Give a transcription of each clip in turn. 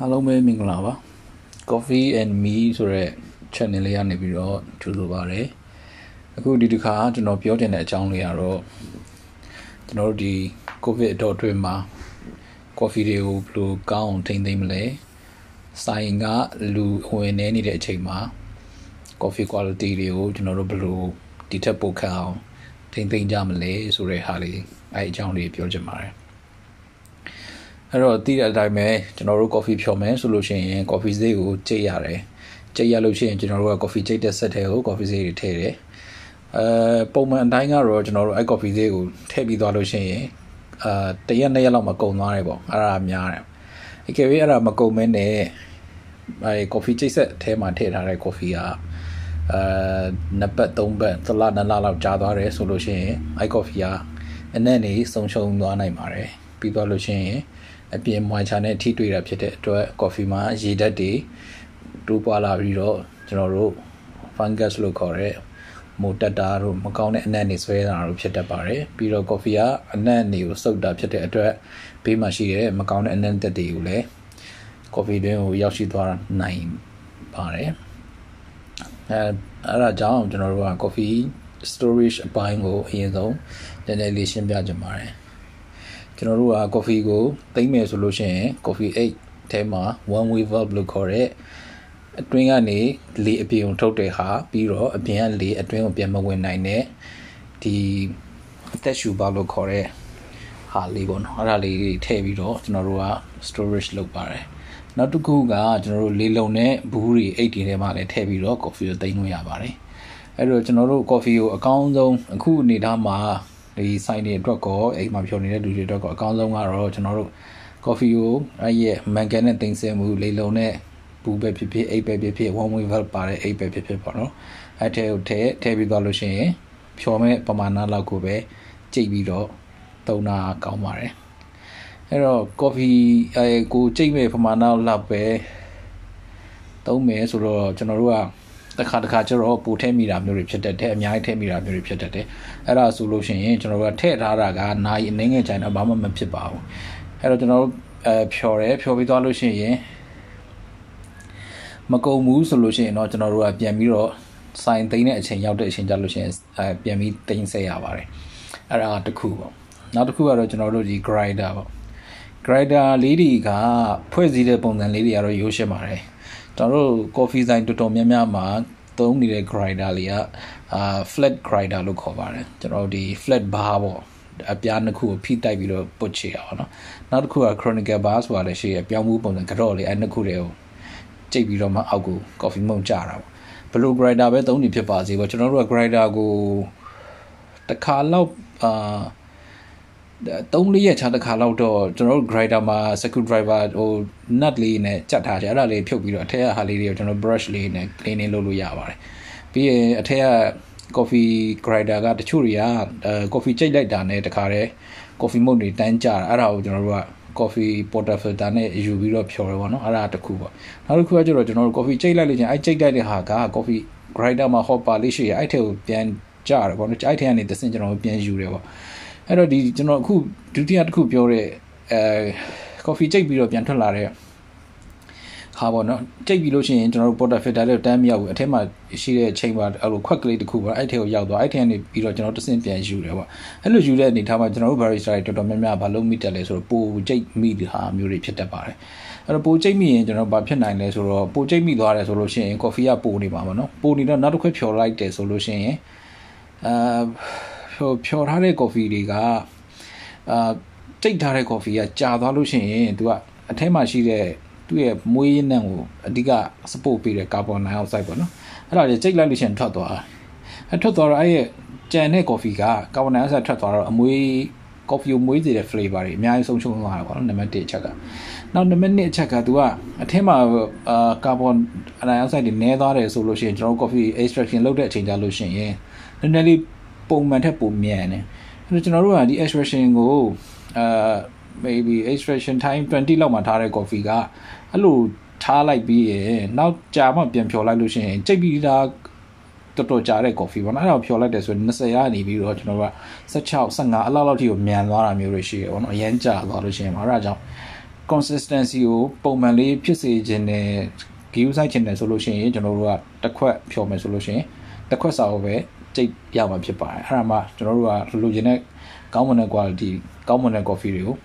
အားလုံးပဲမင်္ဂလာပါ Coffee and Me ဆိုတဲ့ channel လေးကနေပြီးတော့ကြိုဆိုပါရစေအခုဒီတစ်ခါကျွန်တော်ပြောချင်တဲ့အကြောင်းလေးကတော့ကျွန်တော်တို့ဒီ COVID အတော့အတွင်းမှာ coffee တွေကိုဘယ်လိုကောင်းအောင်ထိန်းသိမ်းမလဲဆိုင်ကလူဝင်နေနေတဲ့အချိန်မှာ coffee quality တွေကိုကျွန်တော်တို့ဘယ်လိုဒီထက်ပိုခန့်အောင်ထိန်းသိမ်းကြမလဲဆိုတဲ့ဟာလေးအဲအကြောင်းလေးပြောချင်ပါတယ် အဲ့တော့တည်တဲ့အတိုင်းပဲကျွန်တော်တို့ coffee ဖြော်မယ်ဆိုလို့ရှိရင် coffee ဈေးကိုကြိတ်ရတယ်ကြိတ်ရလို့ရှိရင်ကျွန်တော်တို့က coffee ကြိတ်တဲ့ဆက်ထဲကို coffee ဈေးတွေထည့်တယ်အဲပုံမှန်အတိုင်းကတော့ကျွန်တော်တို့အဲ coffee ဈေးကိုထည့်ပြီးသွားလို့ရှိရင်အာတရက်နှစ်ရက်လောက်မှကုန်သွားတယ်ပေါ့အဲ့ဒါများတယ်အကယ်၍အဲ့ဒါမကုန်မဲနဲ့အဲ coffee ကြိတ်ဆက်ထဲမှာထည့်ထားတဲ့ coffee ကအာနှစ်ပတ်သုံးပတ်သလနှစ်လလောက်ကြာသွားတယ်ဆိုလို့ရှိရင်အဲ coffee ကအနက်နေဆုံးရှုံးသွားနိုင်ပါတယ်ပြီးသွားလို့ရှိရင် အပြင်မွိုင်ချာနဲ့ထိတွေ့တာဖြစ်တဲ့အတွက် coffee မှာရေဓာတ်တွေတိုးပွားလာပြီးတော့ကျွန်တော်တို့ fungus လို့ခေါ်တဲ့မိုတက်တာတို့မကောင်းတဲ့အနက်နေဆွဲတာတို့ဖြစ်တတ်ပါတယ်ပြီးတော့ coffee ကအနက်နေကိုစုပ်တာဖြစ်တဲ့အတွက်ဘေးမှာရှိတဲ့မကောင်းတဲ့အနက်တက်တွေကိုလည်း coffee တွင်းကိုရောက်ရှိသွားနိုင်ပါတယ်အဲအဲ့ဒါကြောင့်ကျွန်တော်တို့က coffee storage အပိုင်းကိုအရင်ဆုံးနည်းနည်းလေးရှင်းပြကြပါတယ် ကျွန်တော်တို့က coffee ကိုသိမ့်မယ်ဆိုလို့ရှိရင် coffee 8ထဲမှာ one way valve လို့ခေါ်တဲ့အတွင်းကနေလေအပြင်ကိုထုတ်တဲ့ဟာပြီးတော့အပြင်ကလေအတွင်းကိုပြန်မဝင်နိုင်တဲ့ဒီအသက်ရှူပါလို့ခေါ်တဲ့ဟာလေးပေါ့နော်အဲ့ဒါလေးထည့်ပြီးတော့ကျွန်တော်တို့က storage လုပ်ပါတယ်နောက်တစ်ခုကကျွန်တော်တို့လေလုံနဲ့ဘူးတွေအိတ်တွေထဲမှာလည်းထည့်ပြီးတော့ coffee ကိုသိမ်းလို့ရပါတယ်အဲ့တော့ကျွန်တော်တို့ coffee ကိုအကောင်းဆုံးအခုအနေထားမှာ ဒီဆိုင်တွေအတွက်ကောအိမ်မှာဖြော်နေတဲ့လူတွေအတွက်ကောအကောင်းဆုံးကတော့ကျွန်တော်တို့ coffee ကိုအဲ့ရဲ့ mangan နဲ့တင်ဆက်မှုလေလုံနဲ့ဘူးပဲဖြစ်ဖြစ်အိတ်ပဲဖြစ်ဖြစ် one way valve ပါတဲ့အိတ်ပဲဖြစ်ဖြစ်ပေါ့နော်အဲ့ထဲကိုထည့်ထည့်ပြီးသွားလို့ရှိရင်ဖြော်မဲ့ပမာဏလောက်ကိုပဲကြိတ်ပြီးတော့သုံးတာကောင်းပါတယ်အဲ့တော့ coffee အဲကိုကြိတ်မဲ့ပမာဏလောက်ပဲသုံးမယ်ဆိုတော့ကျွန်တော်တို့က တခါတခါကျတော့ပူထဲမိတာမျိုးတွေဖြစ်တတ်တယ်အများကြီးထဲမိတာမျိုးတွေဖြစ်တတ်တယ်အဲ့ဒါဆိုလို့ရှိရင်ကျွန်တော်တို့ကထည့်ထားတာကနာရီအနည်းငယ်ကြိုင်တော့ဘာမှမဖြစ်ပါဘူးအဲ့တော့ကျွန်တော်တို့အဲဖြော်တယ်ဖြော်ပြီးသွားလို့ရှိရင်မကုန်ဘူးဆိုလို့ရှိရင်တော့ကျွန်တော်တို့ကပြန်ပြီးတော့စိုင်သိမ်းတဲ့အချိန်ရောက်တဲ့အချိန်ကြလို့ရှိရင်အဲပြန်ပြီးသိမ်းဆက်ရပါတယ်အဲ့ဒါတခုပေါ့နောက်တစ်ခုကတော့ကျွန်တော်တို့ဒီ grinder ပေါ့ grinder လေးတွေကဖွဲ့စည်းတဲ့ပုံစံလေးတွေကတော့ရိုးရှင်းပါတယ် ကျွန်တော်တို့ coffee ဆိုင်တော်တော်များများမှာသုံးနေတဲ့ grinder လေးကအာ flat grinder လို့ခေါ်ပါတယ်ကျွန်တော်ဒီ flat bar ပေါ့အပြားနှစ်ခုကိုဖိတိုက်ပြီးတော့ပုတ်ချေတာပေါ့နော်နောက်တစ်ခုက chronicle bar ဆိုတာလည်းရှိရပြောင်းမှုပုံစံကြော့လေးအဲနှစ်ခုတွေကိုကြိတ်ပြီးတော့မှအောက်ကို coffee မုံကြတာပေါ့ဘလို့ grinder ပဲသုံးနေဖြစ်ပါစေပေါ့ကျွန်တော်တို့က grinder ကိုတစ်ခါလောက်အာ 3လေးရက်ချတစ်ခါလောက်တော့ကျွန်တော်တို့ grinder မှာ screw driver ဟို nut လေးနဲ့ကြက်ထားတယ်အဲ့ဒါလေးဖြုတ်ပြီးတော့အထက်ကဟာလေးတွေကိုကျွန်တော် brush လေးနဲ့ cleaning လုပ်လို့ရပါတယ်ပြီးရင်အထက်က coffee grinder ကတချို့တွေကအဲ coffee ကြိတ်လိုက်တာနဲ့တခါတည်း coffee မုတ်တွေတန်းကြတာအဲ့ဒါကိုကျွန်တော်တို့က coffee porter filter နဲ့ယူပြီးတော့ဖြော်တယ်ပေါ့နော်အဲ့ဒါတခုပေါ့နောက်တစ်ခုကကျတော့ကျွန်တော်တို့ coffee ကြိတ်လိုက်လို့ချင်းအဲ့ကြိတ်လိုက်တဲ့ဟာက coffee grinder မှာ hopper လေးရှိရအဲ့ထဲကိုပြန်ကြတယ်ပေါ့နော်အဲ့ထဲကနေတဆင့်ကျွန်တော်ပြန်ယူတယ်ပေါ့ အဲ့တော့ဒီကျွန်တော်အခုဒုတိယတစ်ခုပြောတဲ့အဲ coffee ကြိတ်ပြီးတော့ပြန်ထွက်လာတဲ့ဟာပေါ့နော်ကြိတ်ပြီးလို့ရှိရင်ကျွန်တော်တို့ porter filter လေးတန်းမရောက်ဘူးအထက်မှာရှိတဲ့ chamber အဲ့လိုခွက်ကလေးတစ်ခုပေါ့အဲ့ထဲကိုရောက်သွားအဲ့ထဲကနေပြီးတော့ကျွန်တော်တဆင့်ပြန်ယူတယ်ပေါ့အဲ့လိုယူတဲ့အနေထားမှာကျွန်တော်တို့ barista တွေတော်တော်များများဘာလို့မိတက်လဲဆိုတော့ပိုကြိတ်မိတဲ့ဟာမျိုးတွေဖြစ်တတ်ပါတယ်အဲ့တော့ပိုကြိတ်မိရင်ကျွန်တော်ဘာဖြစ်နိုင်လဲဆိုတော့ပိုကြိတ်မိသွားတယ်ဆိုလို့ရှိရင် coffee ကပိုနေပါမှာနော်ပိုနေတော့နောက်တစ်ခွက်ဖြော်လိုက်တယ်ဆိုလို့ရှိရင်အာ ဖြော်ဖြော်ထားတဲ့ coffee တွေကအာကြိတ်ထားတဲ့ coffee ကကြာသွားလို့ရှိရင်သူကအထဲမှာရှိတဲ့သူ့ရဲ့မွေးရင်းနှံကိုအဓိက support ပေးတဲ့ကာဗွန်ဒိုင်အောက်ဆိုက်ပေါ့နော်အဲ့ဒါကြီးကြိတ်လိုက်လို့ရှိရင်ထွက်သွားအဲ့ထွက်သွားတော့အဲ့ရဲ့ကြံတဲ့ coffee ကကာဗွန်ဒိုင်အောက်ဆိုက်ထွက်သွားတော့အမွေး coffee ကိုမွေးစေတဲ့ flavor တွေအများကြီးဆုံးရှုံးသွားတာပေါ့နော်နံပါတ်1အချက်ကနောက်နံပါတ်2အချက်ကသူကအထင်းမှာအာကာဗွန်ဒိုင်အောက်ဆိုက်တွေနည်းသွားတယ်ဆိုလို့ရှိရင်ကျွန်တော် coffee extraction လုပ်တဲ့အချိန်ကြလို့ရှိရင်နည်းနည်းလေး ပုံမှန်ထက်ပိုမြန်တယ်အဲ့တော့ကျွန်တော်တို့ကဒီ extraction ကိုအာ maybe extraction time 20လောက်မှထားတဲ့ coffee ကအဲ့လိုထားလိုက်ပြီးရင်နောက်ကြာမှပြန်ဖြော်လိုက်လို့ရှိရင်ကြိတ်ပြီးသားတော်တော်ကြာတဲ့ coffee ပေါ့နော်အဲ့ဒါဖြော်လိုက်တယ်ဆိုရင်20ရာနေပြီးတော့ကျွန်တော်က16 15အလောက်လောက်ထိကိုမြန်သွားတာမျိုးတွေရှိရပေါ့နော်အရန်ကြာသွားလို့ရှိရင်အဲ့ဒါကြောင့် consistency ကိုပုံမှန်လေးဖြစ်စေခြင်းနဲ့ view site ချင်တယ်ဆိုလို့ရှိရင်ကျွန်တော်တို့ကတစ်ခွက်ဖြော်မယ်ဆိုလို့ရှိရင်တစ်ခွက်စာကိုပဲ ကြိတ်ရမှာဖြစ်ပါတယ်အဲ့ဒါမှကျွန်တော်တို့ကလိုချင်တဲ့ကောင်းမွန်တဲ့ quality ကောင်းမွန်တဲ့ coffee တွေကို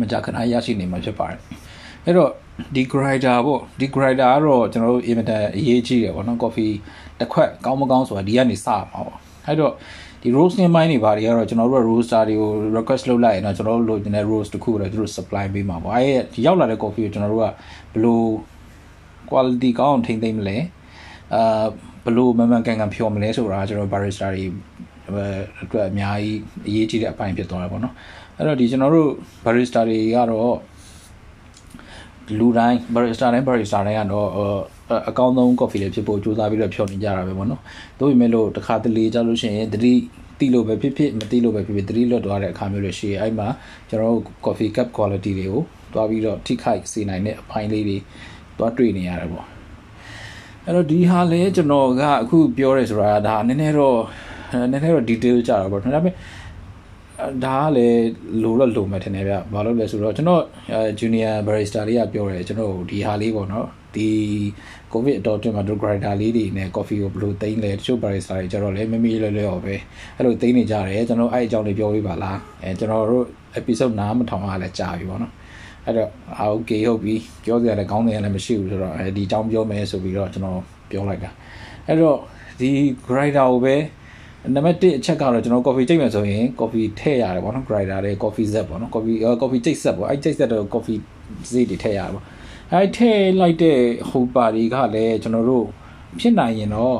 မကြာခဏရရှိနေမှာဖြစ်ပါတယ်အဲ့တော့ဒီ grinder ပေါ့ဒီ grinder ကတော့ကျွန်တော်တို့ inventor အရေးကြီးတယ်ပေါ့နော် coffee တစ်ခွက်ကောင်းမကောင်းဆိုတာဒီကနေစမှာပေါ့အဲ့တော့ဒီ roasting ပိုင်းတွေဘာတွေကတော့ကျွန်တော်တို့က roaster တွေကို request လုပ်လိုက်ရင်တော့ကျွန်တော်တို့လိုချင်တဲ့ roast တစ်ခုကိုလည်းသူတို့ supply ပေးမှာပေါ့အဲ့ဒီရောက်လာတဲ့ coffee ကိုကျွန်တော်တို့ကဘယ်လို quality ကောင်းအောင်ထိန်းသိမ်းမလဲအာဘယ်လိုမှန်မှန်ကန်ကန်ဖြော်မလဲဆိုတာကျွန်တော် barista တွေအတွက်အများကြီးအရေးကြီးတဲ့အပိုင်းဖြစ်သွားတယ်ပေါ့နော်အဲ့တော့ဒီကျွန်တော်တို့ barista တွေကတော့လူတိုင်း barista တိုင်း barista တိုင်းကတော့အကောင်းဆုံး coffee လေးဖြစ်ဖို့ကြိုးစားပြီးတော့ဖြော်နေကြတာပဲပေါ့နော်။ဒါပေမဲ့လို့တစ်ခါတလေကြလို့ရှိရင်တတိတီလို့ပဲဖြစ်ဖြစ်မတီလို့ပဲဖြစ်ဖြစ်တတိလွတ်သွားတဲ့အခါမျိုးတွေရှိရဲ့အဲ့မှာကျွန်တော်တို့ coffee cup quality တွေကိုတွားပြီးတော့ထိခိုက်စေနိုင်တဲ့အပိုင်းလေးတွေတွားတွေ့နေရတယ်ပေါ့။ အဲ့တော့ဒီဟာလဲကျွန်တော်ကအခုပြောရဲဆိုတာဒါနည်းနည်းတော့နည်းနည်းတော့ detail ကြတာပေါ့။ဒါပေမဲ့ဒါကလည်းလိုတော့လိုမယ်ထင်တယ်ဗျ။ဘာလို့လဲဆိုတော့ကျွန်တော် junior barista လေးကပြောတယ်ကျွန်တော်ဒီဟာလေးပေါ့နော်။ဒီကိုဗစ်အတော်အတွင်းမှာတို့ grinder လေးတွေနဲ့ coffee ကိုဘယ်လိုသိမ်းလဲတချို့ barista တွေကျတော့လည်းမမီလွယ်လွယ်တော့ပဲအဲ့လိုသိမ်းနေကြတယ်ကျွန်တော်အဲ့အကြောင်းလေးပြောပြပါလားအဲကျွန်တော်တို့ episode နားမထောင်ရလဲကြာပြီပေါ့နော် အဲ့တော့အာ okay ဟုတ်ပြီပြောစရာလည်းကောင်းတယ်လည်းမရှိဘူးဆိုတော့အဲဒီအကြောင်းပြောမယ်ဆိုပြီးတော့ကျွန်တော်ပြောလိုက်တာအဲ့တော့ဒီ grinder ကိုပဲနံပါတ်1အချက်ကတော့ကျွန်တော် coffee ကြိတ်မယ်ဆိုရင် coffee ထည့်ရတယ်ပေါ့နော် grinder တွေ coffee set ပေါ့နော် coffee coffee ကြိတ် set ပေါ့အဲ့ကြိတ် set တော့ coffee စေးတွေထည့်ရတယ်ပေါ့အဲ့ထည့်လိုက်တဲ့ဟိုပါတွေကလည်းကျွန်တော်တို့ဖြစ်နိုင်ရင်တော့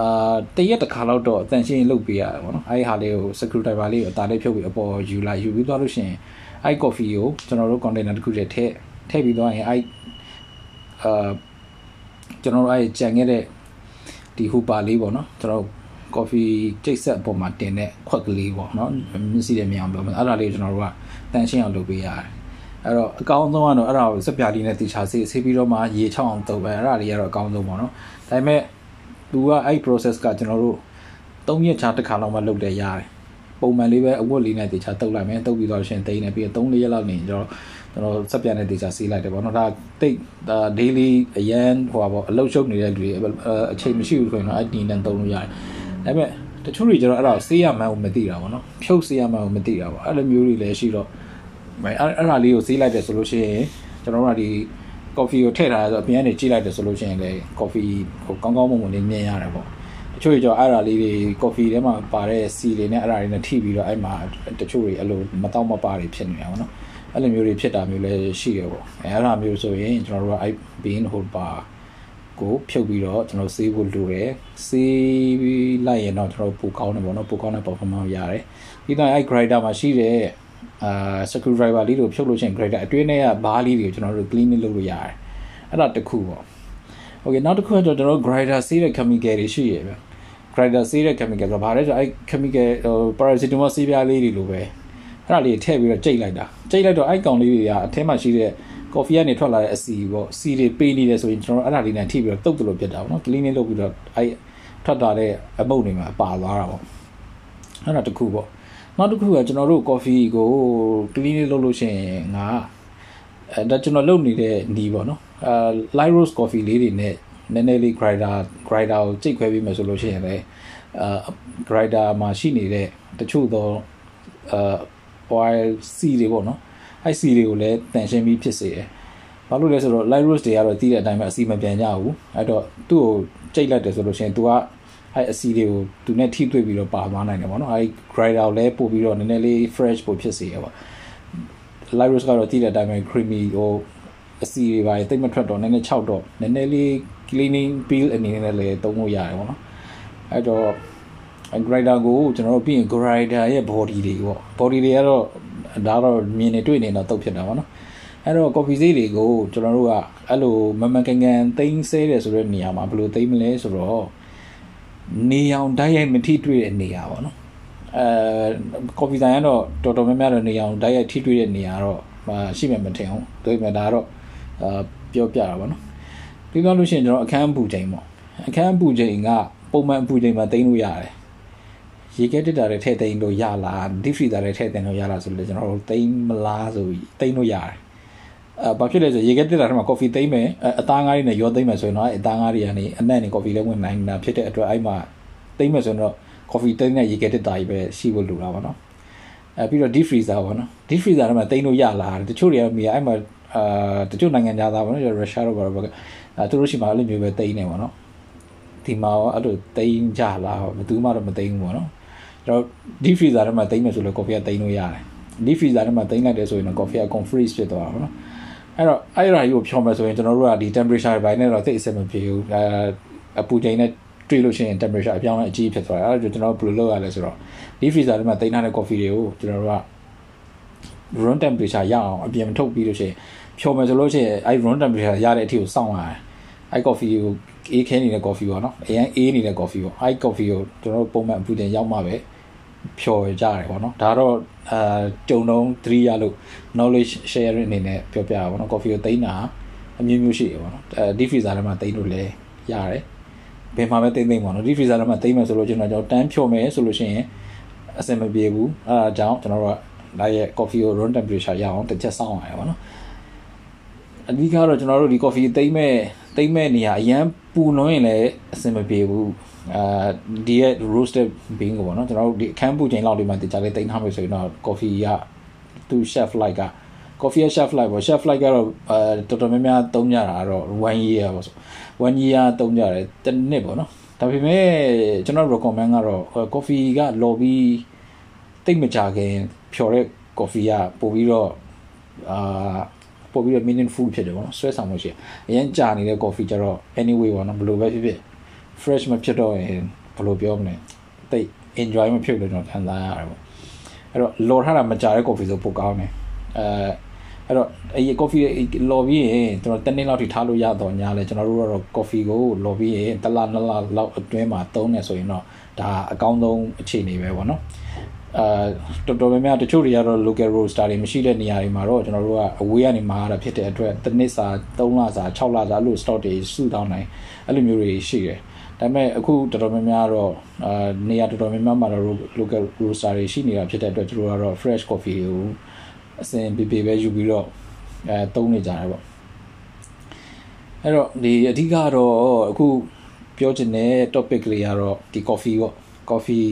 အာတရက်တစ်ခါလောက်တော့အတန်ရှင်းလုတ်ပေးရတယ်ပေါ့နော်အဲ့ဒီဟာလေးကို screw driver လေးကိုအသားလေးဖြုတ်ပြီးအပေါ်ယူလိုက်ယူပြီးသွားလို့ရှိရင် အဲ coffee ကိုကျွန်တော်တို့ container တစ်ခုတည်းထည့်ထည့်ပြီးသွားရင်အဲအာကျွန်တော်တို့အဲကြံခဲ့တဲ့ဒီဟူပါလေးပေါ့နော်ကျွန်တော် coffee ကြိတ်ဆက်အပေါ်မှာတင်တဲ့ခွက်ကလေးပေါ့နော်မျက်စိနဲ့မြင်အောင်ပြောမယ်အဲ့ဒါလေးကိုကျွန်တော်တို့ကတန်ရှင်းအောင်လုပ်ပေးရတယ်အဲ့တော့အကောင်းဆုံးကတော့အဲ့ဒါကိုစက်ပြားလေးနဲ့တီချာဆေးဆေးပြီးတော့မှရေချောင်းအောင်တုပ်ပဲအဲ့ဒါလေးကတော့အကောင်းဆုံးပေါ့နော်ဒါပေမဲ့သူကအဲ့ process ကကျွန်တော်တို့၃ရက်ချာတစ်ခါလောက်မှလုပ်တယ်ရတယ် ပုံမှန်လေးပဲအဝတ်လေးနဲ့တီချာတုပ်လိုက်မယ်တုပ်ပြီးတော့ရှင်တိန်းနေပြီးတော့၃ရက်လောက်နေကျွန်တော်ကျွန်တော်စက်ပြားနဲ့တီချာဆေးလိုက်တယ်ပေါ့နော်ဒါတိတ်ဒါ daily အရန်ဟိုပါပေါ့အလုပ်ရှုပ်နေတဲ့လူတွေအချိန်မရှိဘူးဆိုရင်တော့အဲ့ဒီနဲ့သုံးလို့ရတယ်ဒါပေမဲ့တချို့တွေကျတော့အဲ့ဒါဆေးရမှန်းကိုမသိတာပေါ့နော်ဖြုတ်ဆေးရမှန်းကိုမသိတာပေါ့အဲ့လိုမျိုးတွေလည်းရှိတော့အဲ့အဲ့ဒါလေးကိုစေးလိုက်တယ်ဆိုလို့ရှိရင်ကျွန်တော်တို့ကဒီ coffee ကိုထည့်ထားရဆိုအပြင်ကနေကြည့်လိုက်တယ်ဆိုလို့ရှိရင်လည်း coffee ဟိုကောင်းကောင်းမွန်မွန်လေးမြင်ရတယ်ပေါ့ တချို့ကြောအဲ့ဒါလေးတွေ coffee ထဲမှာပါတဲ့စီတွေနဲ့အဲ့ဒါတွေနဲ့ထိပြီးတော့အဲ့မှာတချို့တွေအဲ့လိုမတော့မပါတွေဖြစ်နေတာပေါ့နော်အဲ့လိုမျိုးတွေဖြစ်တာမျိုးလည်းရှိရပေါ့အဲ့ဒါမျိုးဆိုရင်ကျွန်တော်တို့ကအဲ့ bean holder ကိုဖြုတ်ပြီးတော့ကျွန်တော်စေးဖို့လိုတယ်စေးပြီးလိုက်ရင်တော့ကျွန်တော်ပိုကောင်းတယ်ပေါ့နော်ပိုကောင်းတဲ့ performance ရတယ်ပြီးတော့အဲ့ grinder မှာရှိတဲ့အာ screw driver လေးကိုဖြုတ်လို့ချင်း grinder အတွင်းထဲကဘားလေးတွေကိုကျွန်တော်တို့ cleaning လုပ်လို့ရတယ်အဲ့ဒါတစ်ခုပေါ့ okay နောက်တစ်ခုကတော့ကျွန်တော်တို့ grinder စေးတဲ့ chemical တွေရှိရဗျ grinder စေးတဲ့ chemical ဆိုဘာလဲဆိုအဲ့ chemical ဟို paracetamol စေးပြားလေးတွေလိုပဲအဲ့ဒါလေးထည့်ပြီးတော့ကြိတ်လိုက်တာကြိတ်လိုက်တော့အဲ့ကောင်လေးတွေကအထဲမှာရှိတဲ့ coffee ကနေထွက်လာတဲ့အစီပေါ့စီတွေပေးနေတယ်ဆိုရင်ကျွန်တော်တို့အဲ့ဒါလေးနဲ့ထိပြီးတော့တုတ်တယ်လို့ပြတ်တာပေါ့နော် cleaning လုပ်ပြီးတော့အဲ့ထွက်လာတဲ့အမုတ်တွေမှာပါသွားတာပေါ့အဲ့ဒါတခုပေါ့နောက်တစ်ခုကကျွန်တော်တို့ coffee ကို cleaning လုပ်လို့ရှိရင်ငါအဲဒါကျွန်တော်လုပ်နေတဲ့နီးပေါ့နော်အဲ light roast coffee လေးတွေနဲ့ နည်းနည်းလေး grinder grinder ကိုကြိတ်ခွဲပြီးမှဆိုလို့ရှိရင်လည်းအာ grinder မှာရှိနေတဲ့တချို့သောအာ oil စီတွေပေါ့နော်အဲ့စီတွေကိုလည်းတန်ရှင်းပြီးဖြစ်စေတယ်။ဘာလို့လဲဆိုတော့ light roast တွေကတော့တီးတဲ့အတိုင်းပဲအစီမပြန်ကြဘူး။အဲ့တော့သူ့ကိုကြိတ်လိုက်တယ်ဆိုလို့ရှိရင် तू ကအဲ့အစီတွေကိုသူနဲ့ထိတွေ့ပြီးတော့ပါသွားနိုင်တယ်ပေါ့နော်။အဲ့ grinder ကိုလည်းပို့ပြီးတော့နည်းနည်းလေး fresh ပို့ဖြစ်စေရပါ။ light roast ကတော့တီးတဲ့အတိုင်းပဲ creamy ဟို အစီတွေပါတိတ်မထွက်တော့နည်းနည်း6တော့နည်းနည်းလေး cleaning peel အနေနဲ့လည်းသုံးလို့ရတယ်ပေါ့နော်။အဲ့တော့ grinder ကိုကျွန်တော်တို့ပြီးရင် grinder ရဲ့ body တွေပေါ့ body တွေကတော့ဒါတော့မြင်နေတွေ့နေတော့တုတ်ဖြစ်တာပေါ့နော်အဲ့တော့ coffee ဈေးတွေကိုကျွန်တော်တို့ကအဲ့လိုမမကန်ကန်သိမ်းဆဲတယ်ဆိုတဲ့နေရာမှာဘယ်လိုသိမ်းမလဲဆိုတော့နေအောင်တိုက်ရိုက်မထိတွေ့တဲ့နေရာပေါ့နော်အဲ coffee ဆိုင်ကတော့တော်တော်များများတော့နေအောင်တိုက်ရိုက်ထိတွေ့တဲ့နေရာတော့ရှိမှမထင်အောင်ဒါပေမဲ့ဒါတော့ အာပြောပြတာပေါ့နော်ပြီးတော့လို့ရှိရင်ကျွန်တော်အခန်းပူချိန်ပေါ့အခန်းပူချိန်ကပုံမှန်ပူချိန်မှာသိမ်းလို့ရတယ်ရေခဲတက်တာတွေထည့်သိမ်းလို့ရလား deep freezer တွေထည့်သိမ်းလို့ရလားဆိုလို့ကျွန်တော်တို့သိမ်းမလားဆိုပြီးသိမ်းလို့ရတယ်အဲဘာဖြစ်လဲဆိုရေခဲတက်တာထဲမှာ coffee သိမ့်မယ်အသားငါးတွေနဲ့ရောသိမ့်မယ်ဆိုရင်တော့အသားငါးတွေကနေအနက်နေ coffee လည်းဝင်နိုင်တာဖြစ်တဲ့အတွက်အဲ့မှာသိမ့်မယ်ဆိုရင်တော့ coffee သိမ့်တဲ့ရေခဲတက်တာကြီးပဲရှိဖို့လိုတာပါနော်အဲပြီးတော့ deep freezer ပေါ့နော် deep freezer ထဲမှာသိမ့်လို့ရလာတယ်တချို့တွေကမိအဲ့မှာ အာတချို့နိုင်ငံသားပေါ့နော်ရုရှားတို့ဘာလို့အဲသူတို့ရှိမှအဲ့လိုမျိုးပဲသိမ့်နေပေါ့နော်ဒီမှာရောအဲ့လိုသိမ့်ကြလားဘယ်သူမှတော့မသိမ့်ဘူးပေါ့နော်ကျွန်တော် deep freezer ထဲမှာသိမ့်မယ်ဆိုလို့ coffee ကသိမ့်လို့ရတယ် deep freezer ထဲမှာသိမ့်လိုက်တယ်ဆိုရင်တော့ coffee က con freeze ဖြစ်သွားတာပေါ့နော်အဲ့တော့အဲ့ဒါကြီးကိုဖြောမယ်ဆိုရင်ကျွန်တော်တို့ကဒီ temperature ဘိုင်းနဲ့တော့သိအဆင်မပြေဘူးအဲအပူချိန်နဲ့တွေ့လို့ရှိရင် temperature အပြောင်းလဲအကြီးဖြစ်သွားတယ်အဲ့ဒါကျွန်တော်ဘယ်လိုလုပ်ရလဲဆိုတော့ deep freezer ထဲမှာသိမ်းထားတဲ့ coffee တွေကိုကျွန်တော်တို့က room temperature ရအောင်အပြင်ထုတ်ပြီးလို့ရှိရင် ဖြောမယ်ဆိုလို့ရှိရင်အဲ့ room temperature ရတဲ့အထိကိုစောင့်ရတယ်အဲ့ coffee ကိုအေးခဲနေတဲ့ coffee ပေါ့နော်အရင်အေးနေတဲ့ coffee ပေါ့အဲ့ coffee ကိုကျွန်တော်တို့ပုံမှန်အပူတင်ရောက်မှပဲဖြော်ကြရတယ်ပေါ့နော်ဒါတော့အာကြုံတုံး3ရလို့ knowledge sharing အနေနဲ့ပြောပြတာပေါ့နော် coffee ကိုသိမ်းတာအမျိုးမျိုးရှိရပေါ့နော်အဲ deep freezer ထဲမှာသိမ်းလို့လည်းရတယ်ဘယ်မှာပဲသိမ်းသိမ်းပေါ့နော် deep freezer ထဲမှာသိမ်းမယ်ဆိုလို့ကျွန်တော်ကျွန်တော်တန်းဖြော်မယ်ဆိုလို့ရှိရင်အဆင်မပြေဘူးအဲဒါကြောင့်ကျွန်တော်တို့ကဒါရဲ့ coffee ကို room temperature ရအောင်တစ်ချက်စောင့်ရတယ်ပေါ့နော် အဓိကတော့ကျွန်တော်တို့ဒီ coffee သိမ်းမဲ့သိမ်းမဲ့နေရာအရန်ပူလွန်းရင်လည်းအဆင်မပြေဘူးအာဒီရဲ့ roasted bean ကိုပေါ့နော်ကျွန်တော်တို့ဒီအခန်းပူချိန်လောက်ဒီမှာတခြားလေးသိမ်းထားမယ်ဆိုရင်တော့ coffee ကသူ chef like က coffee ရဲ့ chef like ပေါ့ chef like ကတော့အဲတော်တော်များများသုံးကြတာကတော့1 year ပေါ့ဆို1 year သုံးကြတယ်တစ်နှစ်ပေါ့နော်ဒါပေမဲ့ကျွန်တော် recommend ကတော့ coffee က lobby တိတ်မကြခင်ဖြော်တဲ့ coffee ကပို့ပြီးတော့အာ ပို့ပြီးတော့ meaningful ဖြစ်တယ်ပေါ့နော်ဆွဲဆောင်မှုရှိအရင်ကြာနေတဲ့ coffee ကျတော့ anyway ပေါ့နော်ဘယ်လိုပဲဖြစ်ဖြစ် fresh မဖြစ်တော့ရင်ဘယ်လိုပြောမလဲတိတ် enjoy မဖြစ်လို့ကျွန်တော်ခံစားရတယ်ပေါ့အဲ့တော့လော်ထားတာမကြာတဲ့ coffee ဆိုပိုကောင်းတယ်အဲအဲ့တော့အဲ့ coffee လော်ပြီးရင်ကျွန်တော်တနေ့လောက်ထိထားလို့ရတော့ညာလဲကျွန်တော်တို့ကတော့ coffee ကိုလော်ပြီးရင်တစ်လနှစ်လလောက်အတွင်းမှာသုံးနေဆိုရင်တော့ဒါအကောင်းဆုံးအခြေအနေပဲပေါ့နော် အာတော်တော်များများတချို့တွေကတော့ local roaster တွေမရှိတဲ့နေရာတွေမှာတော့ကျွန်တော်တို့ကအဝေးကနေမှာရတာဖြစ်တဲ့အတွက်တစ်နှစ်စာ3လစာ6လစာအဲ့လို stock တွေစုတောင်းနိုင်အဲ့လိုမျိုးတွေရှိတယ်ဒါပေမဲ့အခုတော်တော်များများတော့အာနေရာတော်တော်များများမှာတော့ local roaster တွေရှိနေတာဖြစ်တဲ့အတွက်တို့ကတော့ fresh coffee ကိုအစဉ်ပြေပြေပဲယူပြီးတော့အဲသုံးနေကြတယ်ပေါ့အဲ့တော့ဒီအဓိကတော့အခုပြောချင်တဲ့ topic လေးကတော့ဒီ coffee ပေါ့ coffee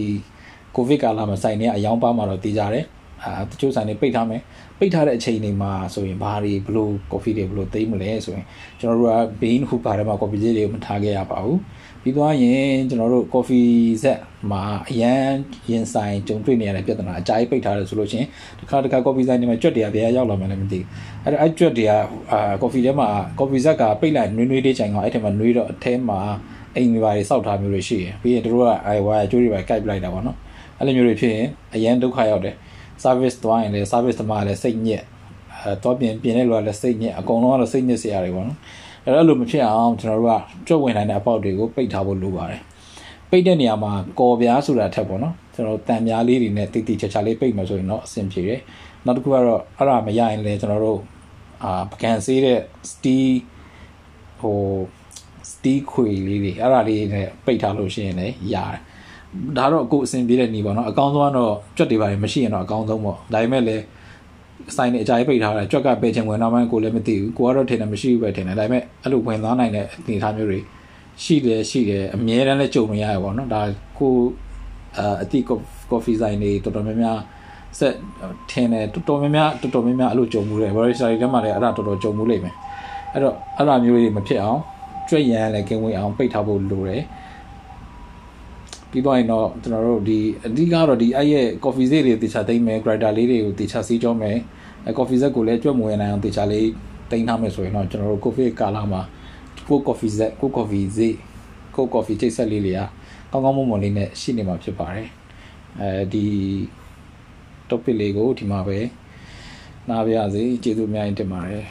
ကိုဗစ်ကာလမှာဆိုင်နေအယောင်ပါမှာတော့တည်ကြတယ်အာတချို့ဆိုင်တွေပိတ်ထားမယ်ပိတ်ထားတဲ့အချိန်တွေမှာဆိုရင်ဘာတွေဘလို့ coffee တွေဘလို့သိမ်းမလဲဆိုရင်ကျွန်တော်တို့က bean ဟူပါထဲမှာ coffee လေးတွေမထားခဲ့ရပါဘူးပြီးသွားရင်ကျွန်တော်တို့ coffee set မှာအရန်ရင်ဆိုင်ကြုံတွေ့နေရတဲ့ပြဿနာအကြိုက်ပိတ်ထားတယ်ဆိုလို့ချင်းတစ်ခါတစ်ခါ coffee set တွေမှာကြွက်တွေကဘယ်ရောက်လာမှလည်းမသိဘူးအဲ့တော့အဲ့ကြွက်တွေကအာ coffee ထဲမှာ coffee set ကပိတ်လိုက်နွေးနွေးလေးချိန်ကအဲ့ထဲမှာနွေးတော့အထဲမှာအိမ်တွေပါတွေစောက်ထားမျိုးတွေရှိရင်ပြီးရင်တို့ကအဲဝါအကျိုးတွေပါကိုက်ပလိုက်တာပေါ့နော် အဲ့လိုမျိုးတွေဖြစ်ရင်အရန်ဒုက္ခရောက်တယ် service သွားရင်လည်း service သမားလည်းစိတ်ညစ်အဲတော့ပြင်ပြင်တဲ့လူကလည်းစိတ်ညစ်အကုန်လုံးကတော့စိတ်ညစ်စရာတွေပေါ့နော်အဲ့တော့လိုမဖြစ်အောင်ကျွန်တော်တို့ကကြွဝင်နိုင်တဲ့အပေါက်တွေကိုပိတ်ထားဖို့လိုပါတယ်ပိတ်တဲ့နေရာမှာကော်ပြားဆိုတာထက်ပေါ့နော်ကျွန်တော်တန်ပြားလေးတွေနဲ့တိတိချာချာလေးပိတ်မှဆိုရင်တော့အဆင်ပြေတယ်နောက်တစ်ခုကတော့အဲ့ဒါမရရင်လည်းကျွန်တော်တို့အာပကံဆေးတဲ့ steel ဟို steel ခွေလေးတွေအဲ့ဒါလေးနဲ့ပိတ်ထားလို့ရှိရင်လည်းရတယ် ဒါတော့အခုအဆင်ပြေတဲ့နေပေါ့နော်အကောင်းဆုံးကတော့ကြွက်တွေပါမရှိရင်တော့အကောင်းဆုံးပေါ့ဒါပေမဲ့လည်းစိုင်းနေအကြိုက်ပိတ်ထားတာကြွက်ကပဲချင်ဝင်တော့မှကိုလည်းမသိဘူးကိုကတော့ထင်တယ်မရှိဘူးပဲထင်တယ်ဒါပေမဲ့အဲ့လိုဝင်သွားနိုင်တဲ့အနေအထားမျိုးတွေရှိတယ်ရှိတယ်အများတန်းလည်းကြုံမရရပေါ့နော်ဒါကိုအတိကော်ဖီဆိုင်တွေတော်တော်များများဆက်ထင်းတယ်တော်တော်များများတော်တော်များများအဲ့လိုကြုံမှုတယ် barista တွေထဲမှာလည်းအဲ့ဒါတော်တော်ကြုံမှုလိမ့်မယ်အဲ့တော့အဲ့ဒါမျိုးတွေမဖြစ်အောင်ကြွက်ရန်လည်းကင်းဝေးအောင်ပိတ်ထားဖို့လိုတယ် ပြီးတော့ရင်တော့ကျွန်တော်တို့ဒီအဓိကတော့ဒီအဲ့ရဲ့ coffee ဈေးတွေတေချာသိမ့်မယ် grinder လေးတွေကိုတေချာစီးကြောမယ်အဲ coffee ဈေးကိုလည်းကြွက်မဝင်နိုင်အောင်တေချာလေးတိန်းထားမယ်ဆိုရင်တော့ကျွန်တော်တို့ coffee ကာလာမှာကို coffee ဈေးကို coffee ဈေးကို coffee ချိတ်ဆက်လေးတွေကကောင်းကောင်းမွန်မွန်လေးနဲ့ရှိနေမှာဖြစ်ပါတယ်အဲဒီ topic လေးကိုဒီမှာပဲနားပါရစေကျေးဇူးအများကြီးတင်ပါတယ်